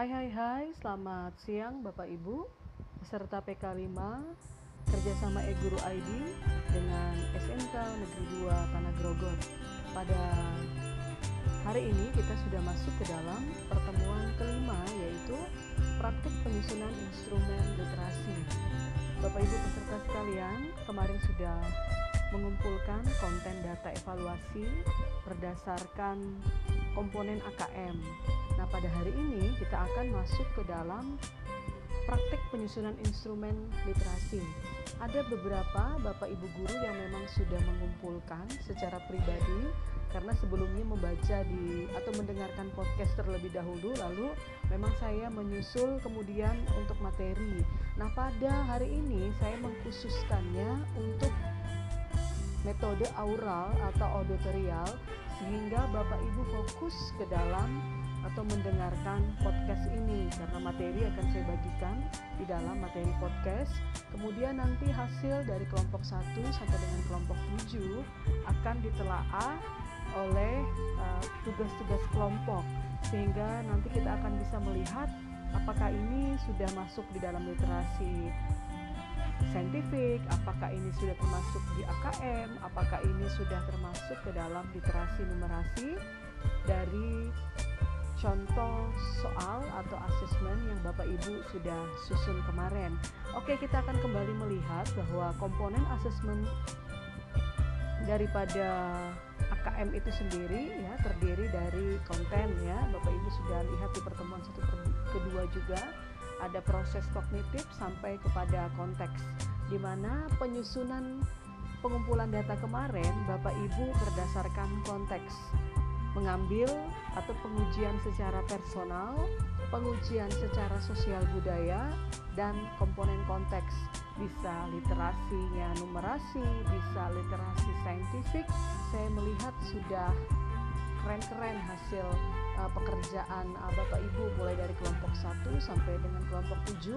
Hai hai hai, selamat siang Bapak Ibu Peserta PK5 Kerjasama e-guru ID dengan SMK Negeri 2 Tanah Grogol. Pada hari ini kita sudah masuk ke dalam pertemuan kelima yaitu praktik penyusunan instrumen literasi. Bapak Ibu peserta sekalian, kemarin sudah mengumpulkan konten data evaluasi berdasarkan komponen AKM Nah, pada hari ini kita akan masuk ke dalam praktik penyusunan instrumen literasi. Ada beberapa Bapak Ibu guru yang memang sudah mengumpulkan secara pribadi karena sebelumnya membaca di atau mendengarkan podcast terlebih dahulu lalu memang saya menyusul kemudian untuk materi. Nah, pada hari ini saya mengkhususkannya untuk metode aural atau auditorial sehingga Bapak Ibu fokus ke dalam atau mendengarkan podcast ini karena materi akan saya bagikan di dalam materi podcast. Kemudian nanti hasil dari kelompok 1 sampai dengan kelompok 7 akan ditelaah oleh uh, tugas-tugas uh, kelompok sehingga nanti kita akan bisa melihat apakah ini sudah masuk di dalam literasi saintifik, apakah ini sudah termasuk di AKM, apakah ini sudah termasuk ke dalam literasi numerasi dari contoh soal atau asesmen yang Bapak Ibu sudah susun kemarin. Oke, kita akan kembali melihat bahwa komponen asesmen daripada AKM itu sendiri ya terdiri dari konten ya. Bapak Ibu sudah lihat di pertemuan satu kedua juga ada proses kognitif sampai kepada konteks di mana penyusunan pengumpulan data kemarin Bapak Ibu berdasarkan konteks mengambil atau pengujian secara personal, pengujian secara sosial budaya, dan komponen konteks. Bisa literasinya numerasi, bisa literasi saintifik. Saya melihat sudah keren-keren hasil uh, pekerjaan uh, Bapak Ibu mulai dari kelompok 1 sampai dengan kelompok 7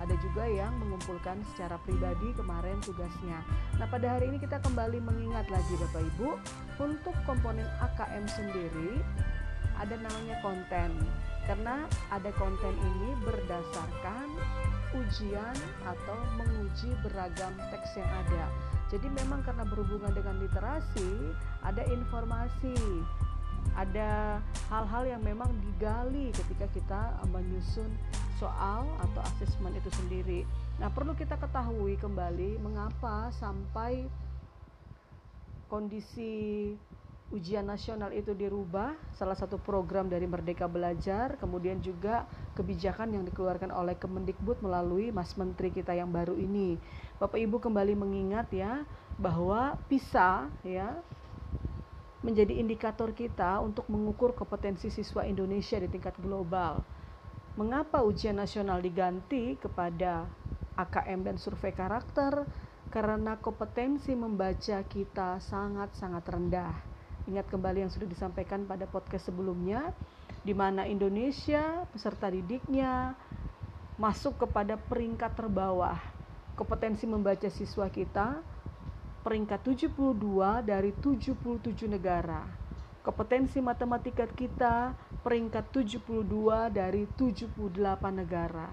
ada juga yang mengumpulkan secara pribadi kemarin tugasnya nah pada hari ini kita kembali mengingat lagi Bapak Ibu untuk komponen AKM sendiri ada namanya konten karena ada konten ini berdasarkan ujian atau menguji beragam teks yang ada. Jadi memang karena berhubungan dengan literasi, ada informasi, ada hal-hal yang memang digali ketika kita menyusun soal atau asesmen itu sendiri. Nah, perlu kita ketahui kembali mengapa sampai kondisi ujian nasional itu dirubah, salah satu program dari Merdeka Belajar, kemudian juga kebijakan yang dikeluarkan oleh Kemendikbud melalui Mas Menteri kita yang baru ini. Bapak Ibu kembali mengingat ya bahwa PISA ya menjadi indikator kita untuk mengukur kompetensi siswa Indonesia di tingkat global. Mengapa ujian nasional diganti kepada AKM dan survei karakter? Karena kompetensi membaca kita sangat-sangat rendah. Ingat kembali yang sudah disampaikan pada podcast sebelumnya, di mana Indonesia peserta didiknya masuk kepada peringkat terbawah. Kompetensi membaca siswa kita peringkat 72 dari 77 negara. Kompetensi matematika kita peringkat 72 dari 78 negara.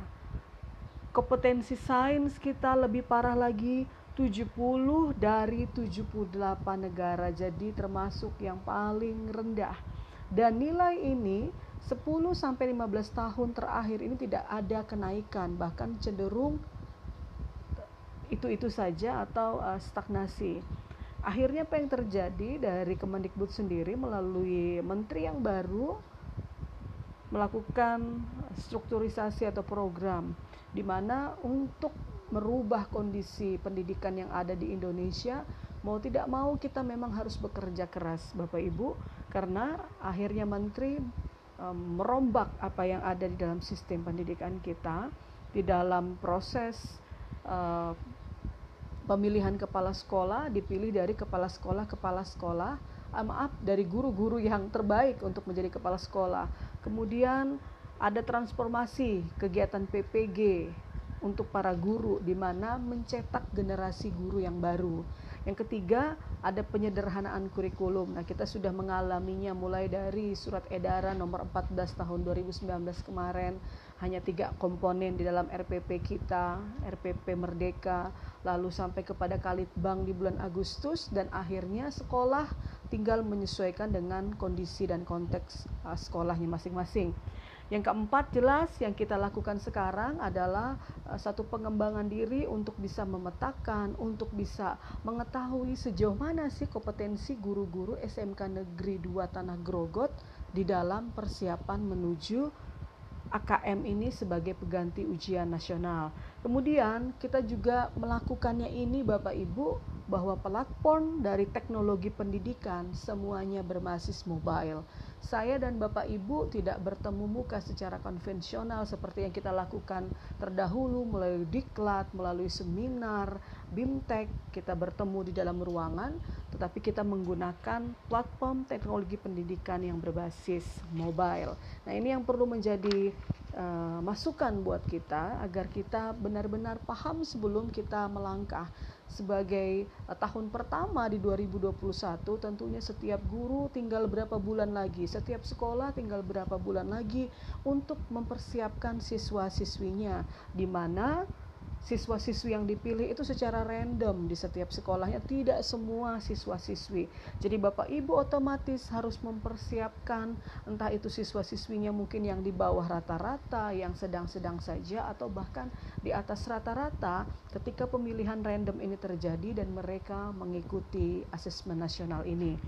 Kompetensi sains kita lebih parah lagi 70 dari 78 negara jadi termasuk yang paling rendah dan nilai ini 10 sampai 15 tahun terakhir ini tidak ada kenaikan bahkan cenderung itu-itu saja atau uh, stagnasi. Akhirnya apa yang terjadi dari Kemendikbud sendiri melalui menteri yang baru melakukan strukturisasi atau program di mana untuk merubah kondisi pendidikan yang ada di Indonesia mau tidak mau kita memang harus bekerja keras Bapak Ibu karena akhirnya menteri um, merombak apa yang ada di dalam sistem pendidikan kita di dalam proses uh, pemilihan kepala sekolah dipilih dari kepala sekolah kepala sekolah uh, maaf dari guru-guru yang terbaik untuk menjadi kepala sekolah. Kemudian ada transformasi kegiatan PPG untuk para guru di mana mencetak generasi guru yang baru. Yang ketiga, ada penyederhanaan kurikulum. Nah, kita sudah mengalaminya mulai dari surat edaran nomor 14 tahun 2019 kemarin, hanya tiga komponen di dalam RPP kita, RPP Merdeka, lalu sampai kepada Kalitbang di bulan Agustus, dan akhirnya sekolah tinggal menyesuaikan dengan kondisi dan konteks uh, sekolahnya masing-masing. Yang keempat jelas yang kita lakukan sekarang adalah uh, satu pengembangan diri untuk bisa memetakan, untuk bisa mengetahui sejauh mana sih kompetensi guru-guru SMK Negeri 2 Tanah Grogot di dalam persiapan menuju AKM ini sebagai pengganti ujian nasional. Kemudian kita juga melakukannya ini Bapak Ibu bahwa platform dari teknologi pendidikan semuanya berbasis mobile saya dan Bapak Ibu tidak bertemu muka secara konvensional seperti yang kita lakukan terdahulu melalui diklat, melalui seminar, bimtek, kita bertemu di dalam ruangan, tetapi kita menggunakan platform teknologi pendidikan yang berbasis mobile. Nah, ini yang perlu menjadi uh, masukan buat kita agar kita benar-benar paham sebelum kita melangkah. Sebagai uh, tahun pertama di 2021 tentunya setiap guru tinggal berapa bulan lagi, setiap sekolah tinggal berapa bulan lagi untuk mempersiapkan siswa-siswinya. Di mana siswa-siswi yang dipilih itu secara random di setiap sekolahnya. Tidak semua siswa-siswi. Jadi bapak ibu otomatis harus mempersiapkan entah itu siswa-siswinya mungkin yang di bawah rata-rata yang sedang-sedang saja atau bahkan di atas rata-rata ketika pemilihan random ini terjadi dan mereka mengikuti asesmen nasional ini.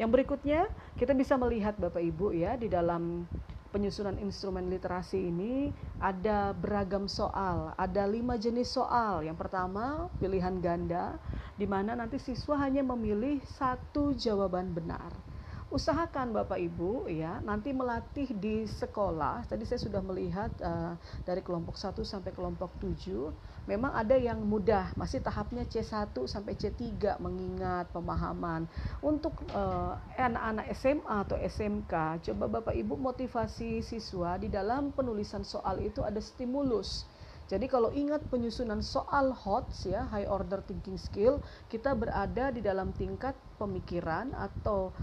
Yang berikutnya kita bisa melihat bapak ibu ya di dalam penyusunan instrumen literasi ini ada beragam soal, ada lima jenis soal. Yang pertama pilihan ganda, di mana nanti siswa hanya memilih satu jawaban benar usahakan Bapak Ibu ya nanti melatih di sekolah. Tadi saya sudah melihat uh, dari kelompok 1 sampai kelompok 7 memang ada yang mudah, masih tahapnya C1 sampai C3 mengingat pemahaman. Untuk uh, anak-anak SMA atau SMK, coba Bapak Ibu motivasi siswa di dalam penulisan soal itu ada stimulus. Jadi kalau ingat penyusunan soal HOTS ya, high order thinking skill, kita berada di dalam tingkat pemikiran atau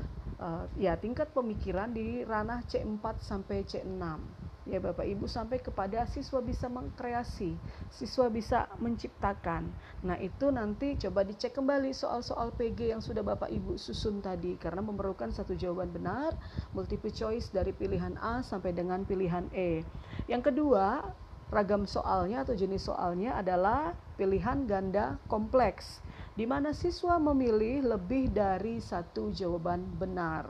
uh, ya tingkat pemikiran di ranah C4 sampai C6 ya Bapak Ibu sampai kepada siswa bisa mengkreasi, siswa bisa menciptakan. Nah, itu nanti coba dicek kembali soal-soal PG yang sudah Bapak Ibu susun tadi karena memerlukan satu jawaban benar, multiple choice dari pilihan A sampai dengan pilihan E. Yang kedua, ragam soalnya atau jenis soalnya adalah pilihan ganda kompleks di mana siswa memilih lebih dari satu jawaban benar.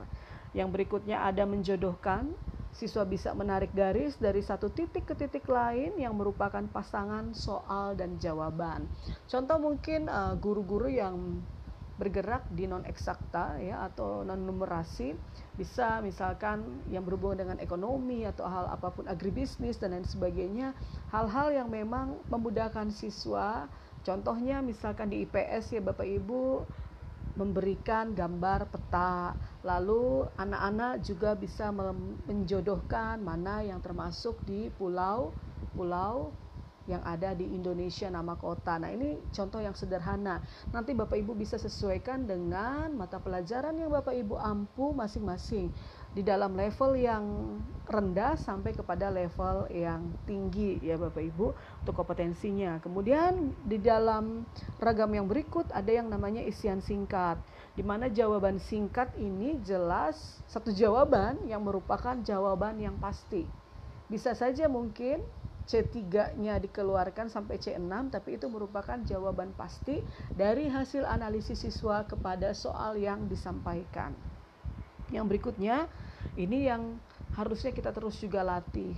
Yang berikutnya ada menjodohkan, siswa bisa menarik garis dari satu titik ke titik lain yang merupakan pasangan soal dan jawaban. Contoh mungkin eh, guru-guru yang bergerak di non eksakta ya atau non numerasi bisa misalkan yang berhubungan dengan ekonomi atau hal apa pun agribisnis dan lain sebagainya hal-hal yang memang memudahkan siswa Contohnya misalkan di IPS ya Bapak Ibu memberikan gambar peta, lalu anak-anak juga bisa menjodohkan mana yang termasuk di pulau-pulau yang ada di Indonesia nama kota. Nah, ini contoh yang sederhana. Nanti Bapak Ibu bisa sesuaikan dengan mata pelajaran yang Bapak Ibu ampu masing-masing di dalam level yang rendah sampai kepada level yang tinggi ya Bapak Ibu untuk kompetensinya. Kemudian di dalam ragam yang berikut ada yang namanya isian singkat di mana jawaban singkat ini jelas satu jawaban yang merupakan jawaban yang pasti. Bisa saja mungkin C3-nya dikeluarkan sampai C6 tapi itu merupakan jawaban pasti dari hasil analisis siswa kepada soal yang disampaikan. Yang berikutnya ini yang harusnya kita terus juga latih.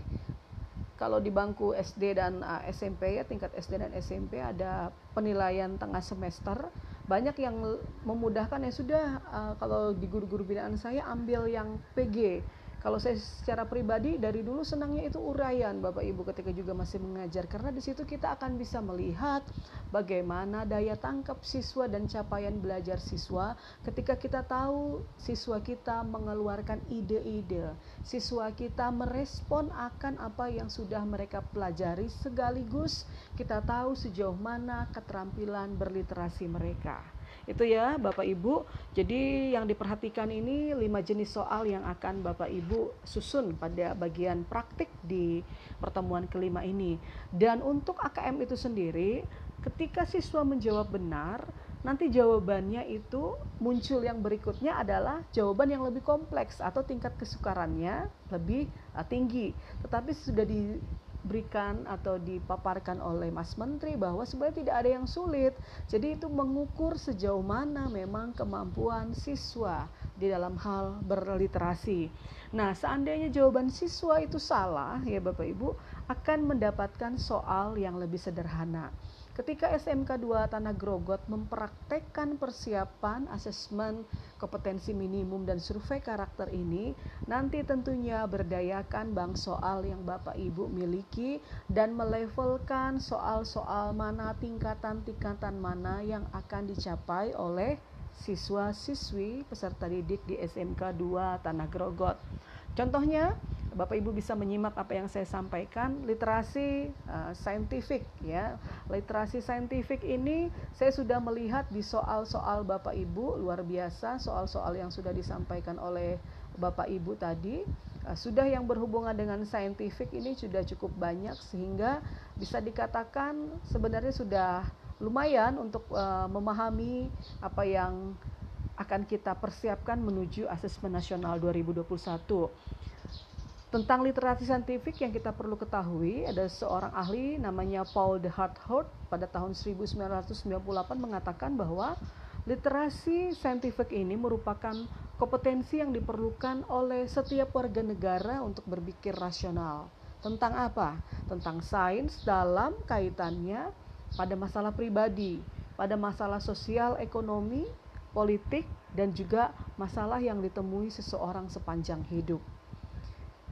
Kalau di bangku SD dan uh, SMP ya tingkat SD dan SMP ada penilaian tengah semester banyak yang memudahkan ya sudah uh, kalau di guru-guru binaan saya ambil yang PG kalau saya secara pribadi dari dulu senangnya itu uraian Bapak Ibu ketika juga masih mengajar karena di situ kita akan bisa melihat bagaimana daya tangkap siswa dan capaian belajar siswa ketika kita tahu siswa kita mengeluarkan ide-ide, siswa kita merespon akan apa yang sudah mereka pelajari sekaligus kita tahu sejauh mana keterampilan berliterasi mereka. Itu ya Bapak Ibu. Jadi yang diperhatikan ini lima jenis soal yang akan Bapak Ibu susun pada bagian praktik di pertemuan kelima ini. Dan untuk AKM itu sendiri, ketika siswa menjawab benar, nanti jawabannya itu muncul yang berikutnya adalah jawaban yang lebih kompleks atau tingkat kesukarannya lebih uh, tinggi. Tetapi sudah di diberikan atau dipaparkan oleh Mas Menteri bahwa sebenarnya tidak ada yang sulit. Jadi itu mengukur sejauh mana memang kemampuan siswa di dalam hal berliterasi. Nah, seandainya jawaban siswa itu salah, ya Bapak Ibu akan mendapatkan soal yang lebih sederhana. Ketika SMK 2 Tanah Grogot mempraktekkan persiapan asesmen kompetensi minimum dan survei karakter ini, nanti tentunya berdayakan bank soal yang Bapak Ibu miliki dan melevelkan soal-soal mana tingkatan-tingkatan mana yang akan dicapai oleh siswa-siswi peserta didik di SMK 2 Tanah Grogot. Contohnya, Bapak Ibu bisa menyimak apa yang saya sampaikan. Literasi uh, saintifik ya. Literasi saintifik ini saya sudah melihat di soal-soal Bapak Ibu luar biasa soal-soal yang sudah disampaikan oleh Bapak Ibu tadi. Uh, sudah yang berhubungan dengan saintifik ini sudah cukup banyak sehingga bisa dikatakan sebenarnya sudah lumayan untuk uh, memahami apa yang akan kita persiapkan menuju asesmen nasional 2021 tentang literasi saintifik yang kita perlu ketahui ada seorang ahli namanya Paul de Harthout pada tahun 1998 mengatakan bahwa literasi saintifik ini merupakan kompetensi yang diperlukan oleh setiap warga negara untuk berpikir rasional. Tentang apa? Tentang sains dalam kaitannya pada masalah pribadi, pada masalah sosial, ekonomi, politik, dan juga masalah yang ditemui seseorang sepanjang hidup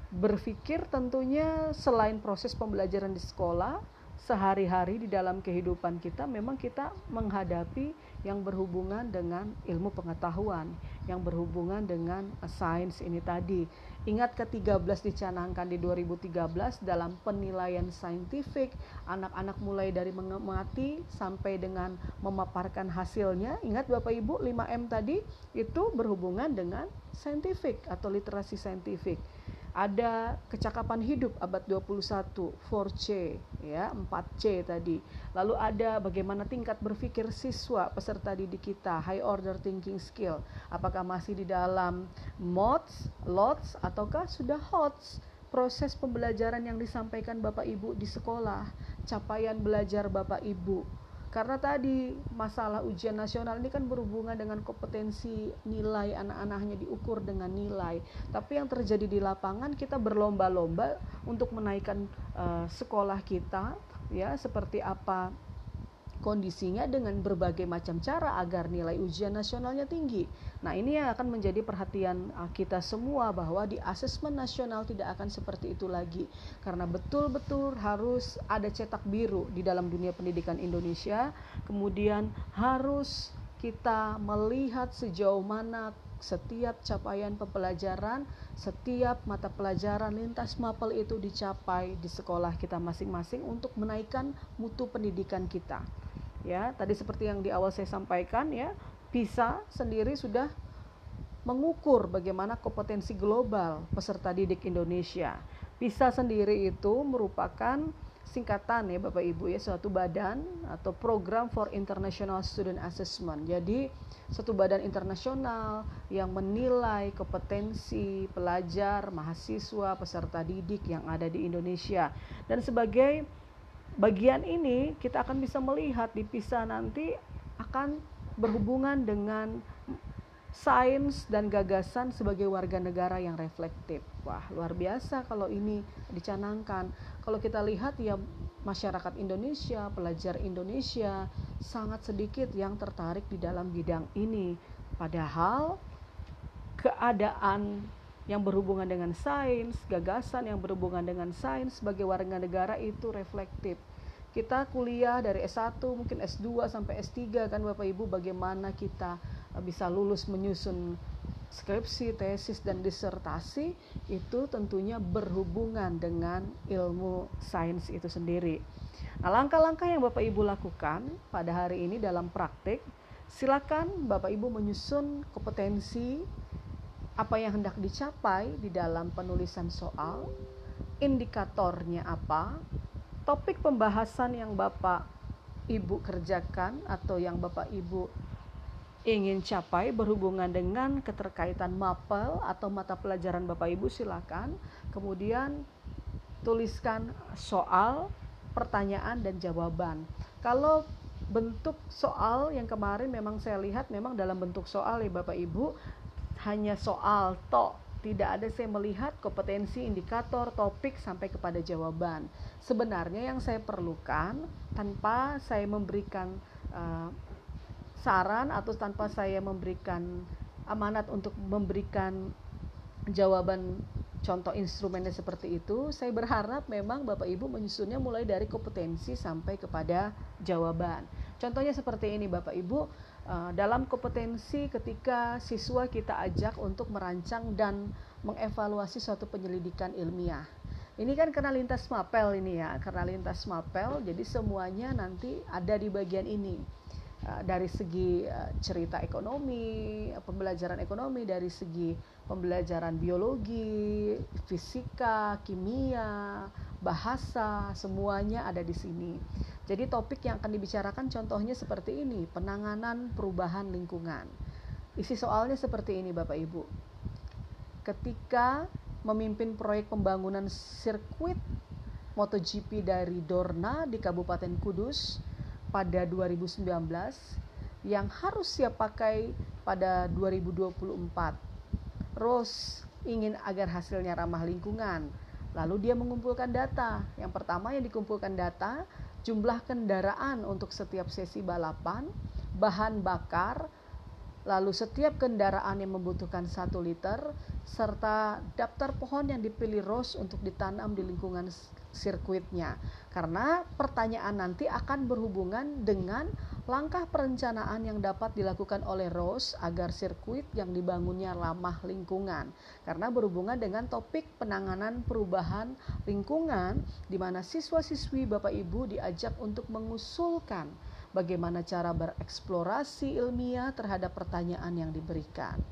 berpikir tentunya selain proses pembelajaran di sekolah sehari-hari di dalam kehidupan kita memang kita menghadapi yang berhubungan dengan ilmu pengetahuan yang berhubungan dengan sains ini tadi. Ingat ke-13 dicanangkan di 2013 dalam penilaian saintifik anak-anak mulai dari mengamati sampai dengan memaparkan hasilnya. Ingat Bapak Ibu 5M tadi itu berhubungan dengan saintifik atau literasi saintifik ada kecakapan hidup abad 21 4C ya 4C tadi. Lalu ada bagaimana tingkat berpikir siswa peserta didik kita high order thinking skill. Apakah masih di dalam mods lots ataukah sudah HOTS? Proses pembelajaran yang disampaikan Bapak Ibu di sekolah capaian belajar Bapak Ibu karena tadi masalah ujian nasional ini kan berhubungan dengan kompetensi nilai anak-anaknya diukur dengan nilai. Tapi yang terjadi di lapangan kita berlomba-lomba untuk menaikkan uh, sekolah kita ya seperti apa kondisinya dengan berbagai macam cara agar nilai ujian nasionalnya tinggi. Nah, ini yang akan menjadi perhatian uh, kita semua bahwa di asesmen nasional tidak akan seperti itu lagi karena betul-betul harus ada cetak biru di dalam dunia pendidikan Indonesia. Kemudian harus kita melihat sejauh mana setiap capaian pembelajaran, setiap mata pelajaran lintas mapel itu dicapai di sekolah kita masing-masing untuk menaikkan mutu pendidikan kita ya tadi seperti yang di awal saya sampaikan ya PISA sendiri sudah mengukur bagaimana kompetensi global peserta didik Indonesia. PISA sendiri itu merupakan singkatan ya Bapak Ibu ya suatu badan atau program for international student assessment. Jadi satu badan internasional yang menilai kompetensi pelajar, mahasiswa, peserta didik yang ada di Indonesia. Dan sebagai bagian ini kita akan bisa melihat di PISA nanti akan berhubungan dengan sains dan gagasan sebagai warga negara yang reflektif. Wah, luar biasa kalau ini dicanangkan. Kalau kita lihat ya masyarakat Indonesia, pelajar Indonesia sangat sedikit yang tertarik di dalam bidang ini. Padahal keadaan yang berhubungan dengan sains, gagasan yang berhubungan dengan sains sebagai warga negara itu reflektif. Kita kuliah dari S1 mungkin S2 sampai S3 kan Bapak Ibu bagaimana kita eh, bisa lulus menyusun skripsi, tesis dan disertasi itu tentunya berhubungan dengan ilmu sains itu sendiri. Nah, langkah-langkah yang Bapak Ibu lakukan pada hari ini dalam praktik Silakan Bapak Ibu menyusun kompetensi apa yang hendak dicapai di dalam penulisan soal, indikatornya apa, topik pembahasan yang Bapak Ibu kerjakan atau yang Bapak Ibu ingin capai berhubungan dengan keterkaitan mapel atau mata pelajaran Bapak Ibu silakan. Kemudian tuliskan soal, pertanyaan dan jawaban. Kalau bentuk soal yang kemarin memang saya lihat memang dalam bentuk soal ya Bapak Ibu hanya soal tok tidak ada saya melihat kompetensi indikator topik sampai kepada jawaban sebenarnya yang saya perlukan tanpa saya memberikan uh, saran atau tanpa saya memberikan amanat untuk memberikan jawaban contoh instrumennya seperti itu, saya berharap memang Bapak Ibu menyusunnya mulai dari kompetensi sampai kepada jawaban. Contohnya seperti ini Bapak Ibu, dalam kompetensi ketika siswa kita ajak untuk merancang dan mengevaluasi suatu penyelidikan ilmiah. Ini kan karena lintas mapel ini ya, karena lintas mapel, jadi semuanya nanti ada di bagian ini Eh, dari segi uh, cerita ekonomi, pembelajaran ekonomi, dari segi pembelajaran biologi, fisika, kimia, bahasa, semuanya ada di sini. Jadi topik yang akan dibicarakan contohnya seperti ini, penanganan perubahan lingkungan. Isi soalnya seperti ini Bapak Ibu. Ketika memimpin proyek pembangunan sirkuit MotoGP dari Dorna di Kabupaten Kudus, pada 2019 yang harus siap pakai pada 2024. Rose ingin agar hasilnya ramah lingkungan. Lalu dia mengumpulkan data. Yang pertama yang dikumpulkan data jumlah kendaraan untuk setiap sesi balapan, bahan bakar, lalu setiap kendaraan yang membutuhkan satu liter, serta daftar pohon yang dipilih Rose untuk ditanam di lingkungan sirkuitnya. Karena pertanyaan nanti akan berhubungan dengan langkah perencanaan yang dapat dilakukan oleh Rose agar sirkuit yang dibangunnya ramah lingkungan. Karena berhubungan dengan topik penanganan perubahan lingkungan di mana siswa-siswi Bapak Ibu diajak untuk mengusulkan bagaimana cara bereksplorasi ilmiah terhadap pertanyaan yang diberikan.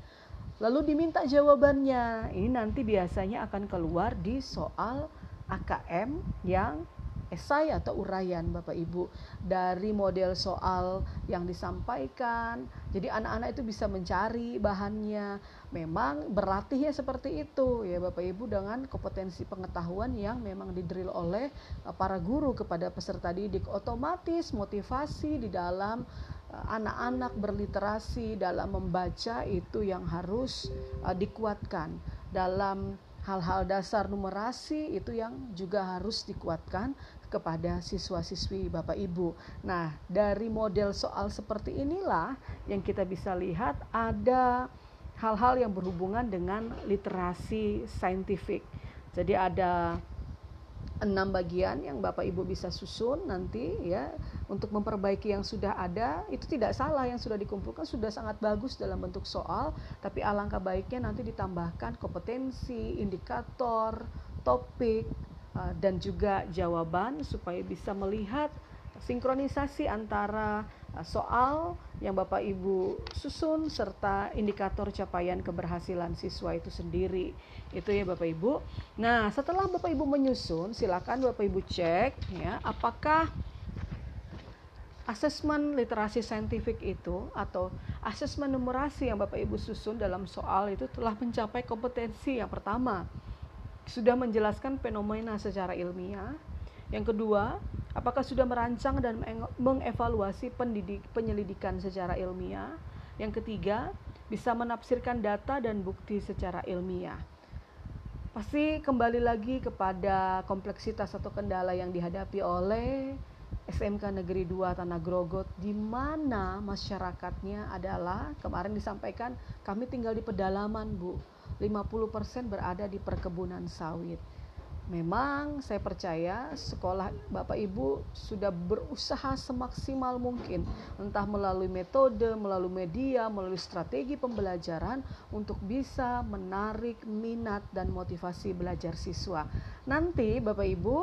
Lalu diminta jawabannya. Ini nanti biasanya akan keluar di soal AKM yang esai atau uraian Bapak Ibu dari model soal yang disampaikan. Jadi anak-anak itu bisa mencari bahannya. Memang berlatihnya seperti itu ya Bapak Ibu dengan kompetensi pengetahuan yang memang didrill oleh uh, para guru kepada peserta didik. Otomatis motivasi di dalam uh, anak-anak berliterasi dalam membaca itu yang harus uh, dikuatkan dalam hal-hal dasar numerasi itu yang juga harus dikuatkan kepada siswa-siswi Bapak Ibu. Nah, dari model soal seperti inilah yang kita bisa lihat ada hal-hal yang berhubungan dengan literasi saintifik. Jadi ada enam bagian yang Bapak Ibu bisa susun nanti ya untuk memperbaiki yang sudah ada. Itu tidak salah yang sudah dikumpulkan sudah sangat bagus dalam bentuk soal tapi alangkah baiknya nanti ditambahkan kompetensi, indikator, topik uh, dan juga jawaban supaya bisa melihat sinkronisasi antara soal yang Bapak Ibu susun serta indikator capaian keberhasilan siswa itu sendiri. Itu ya Bapak Ibu. Nah, setelah Bapak Ibu menyusun, silakan Bapak Ibu cek ya apakah asesmen literasi saintifik itu atau asesmen numerasi yang Bapak Ibu susun dalam soal itu telah mencapai kompetensi yang pertama sudah menjelaskan fenomena secara ilmiah. Yang kedua, apakah sudah merancang dan mengevaluasi pendidik, penyelidikan secara ilmiah. Yang ketiga, bisa menafsirkan data dan bukti secara ilmiah. Pasti kembali lagi kepada kompleksitas atau kendala yang dihadapi oleh SMK Negeri 2 Tanah Grogot di mana masyarakatnya adalah kemarin disampaikan kami tinggal di pedalaman Bu 50% berada di perkebunan sawit Memang saya percaya sekolah Bapak Ibu sudah berusaha semaksimal mungkin entah melalui metode, melalui media, melalui strategi pembelajaran untuk bisa menarik minat dan motivasi belajar siswa. Nanti Bapak Ibu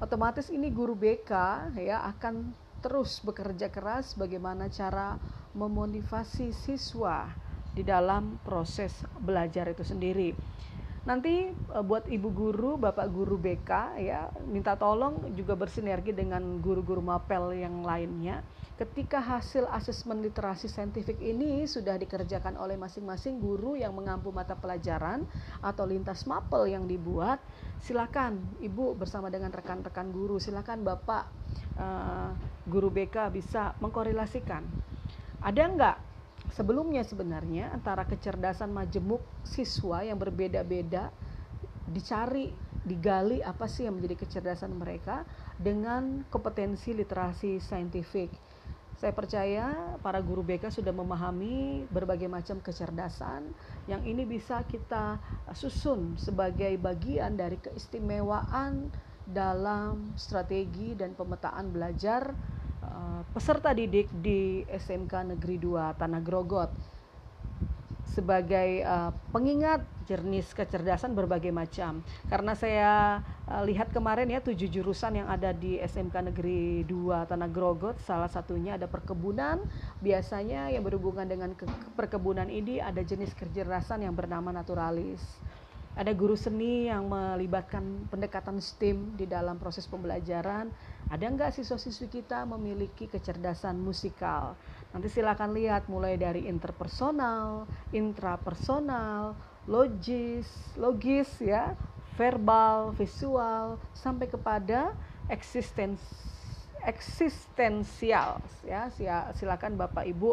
otomatis ini guru BK ya akan terus bekerja keras bagaimana cara memotivasi siswa di dalam proses belajar itu sendiri. Nanti uh, buat ibu guru, bapak guru BK ya, minta tolong juga bersinergi dengan guru-guru mapel yang lainnya. Ketika hasil asesmen literasi saintifik ini sudah dikerjakan oleh masing-masing guru yang mengampu mata pelajaran atau lintas mapel yang dibuat, silakan ibu bersama dengan rekan-rekan guru, silakan bapak uh, guru BK bisa mengkorelasikan. Ada nggak sebelumnya sebenarnya antara kecerdasan majemuk siswa yang berbeda-beda dicari digali apa sih yang menjadi kecerdasan mereka dengan kompetensi literasi saintifik. Saya percaya para guru BK sudah memahami berbagai macam kecerdasan yang ini bisa kita susun sebagai bagian dari keistimewaan dalam strategi dan pemetaan belajar Eh, peserta didik di SMK Negeri 2 Tanah Grogot sebagai uh, pengingat jernis kecerdasan berbagai macam. Karena saya uh, lihat kemarin ya tujuh jurusan yang ada di SMK Negeri 2 Tanah Grogot, salah satunya ada perkebunan. Biasanya yang berhubungan dengan ke perkebunan ini ada jenis kecerdasan yang bernama naturalis ada guru seni yang melibatkan pendekatan STEAM di dalam proses pembelajaran. Ada nggak siswa-siswi kita memiliki kecerdasan musikal? Nanti silakan lihat mulai dari interpersonal, intrapersonal, logis, logis ya, verbal, visual, sampai kepada eksistens eksistensial ya silakan Bapak Ibu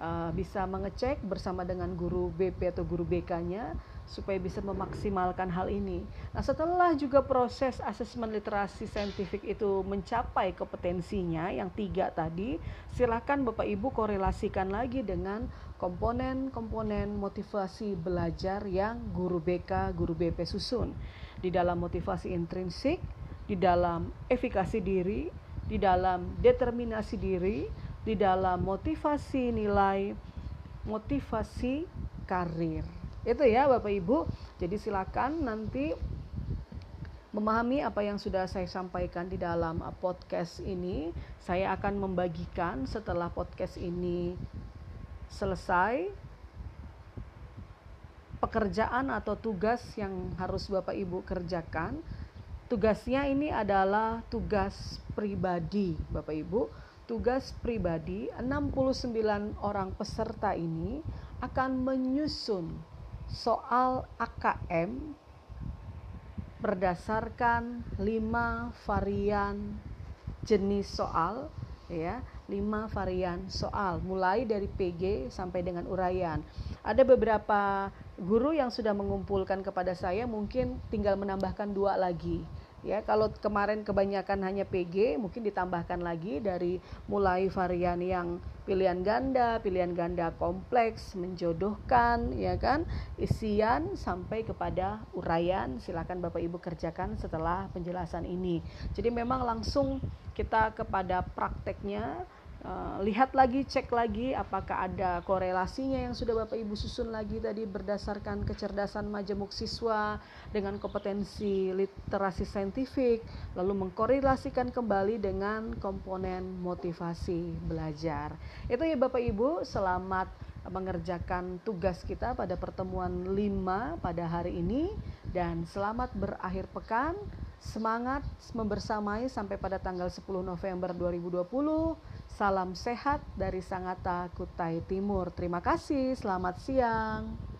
uh, bisa mengecek bersama dengan guru BP atau guru BK-nya supaya bisa memaksimalkan hal ini. Nah, setelah juga proses asesmen literasi saintifik itu mencapai kompetensinya yang tiga tadi, silakan Bapak Ibu korelasikan lagi dengan komponen-komponen motivasi belajar yang guru BK, guru BP susun. Di dalam motivasi intrinsik, di dalam efikasi diri, di dalam determinasi diri, di dalam motivasi nilai, motivasi karir. Itu ya Bapak Ibu. Jadi silakan nanti memahami apa yang sudah saya sampaikan di dalam podcast ini. Saya akan membagikan setelah podcast ini selesai pekerjaan atau tugas yang harus Bapak Ibu kerjakan. Tugasnya ini adalah tugas pribadi, Bapak Ibu. Tugas pribadi 69 orang peserta ini akan menyusun soal AKM berdasarkan lima varian jenis soal ya lima varian soal mulai dari PG sampai dengan uraian ada beberapa guru yang sudah mengumpulkan kepada saya mungkin tinggal menambahkan dua lagi ya kalau kemarin kebanyakan hanya PG mungkin ditambahkan lagi dari mulai varian yang pilihan ganda pilihan ganda kompleks menjodohkan ya kan? Isian sampai kepada uraian. Silakan Bapak Ibu kerjakan setelah penjelasan ini. Jadi memang langsung kita kepada prakteknya Uh, lihat lagi, cek lagi apakah ada korelasinya yang sudah Bapak Ibu susun lagi tadi berdasarkan kecerdasan majemuk siswa dengan kompetensi literasi saintifik, lalu mengkorelasikan kembali dengan komponen motivasi belajar. Itu ya Bapak Ibu, selamat mengerjakan tugas kita pada pertemuan 5 pada hari ini dan selamat berakhir pekan. Semangat membersamai sampai pada tanggal 10 November 2020. Salam sehat dari Sangatta Kutai Timur. Terima kasih. Selamat siang.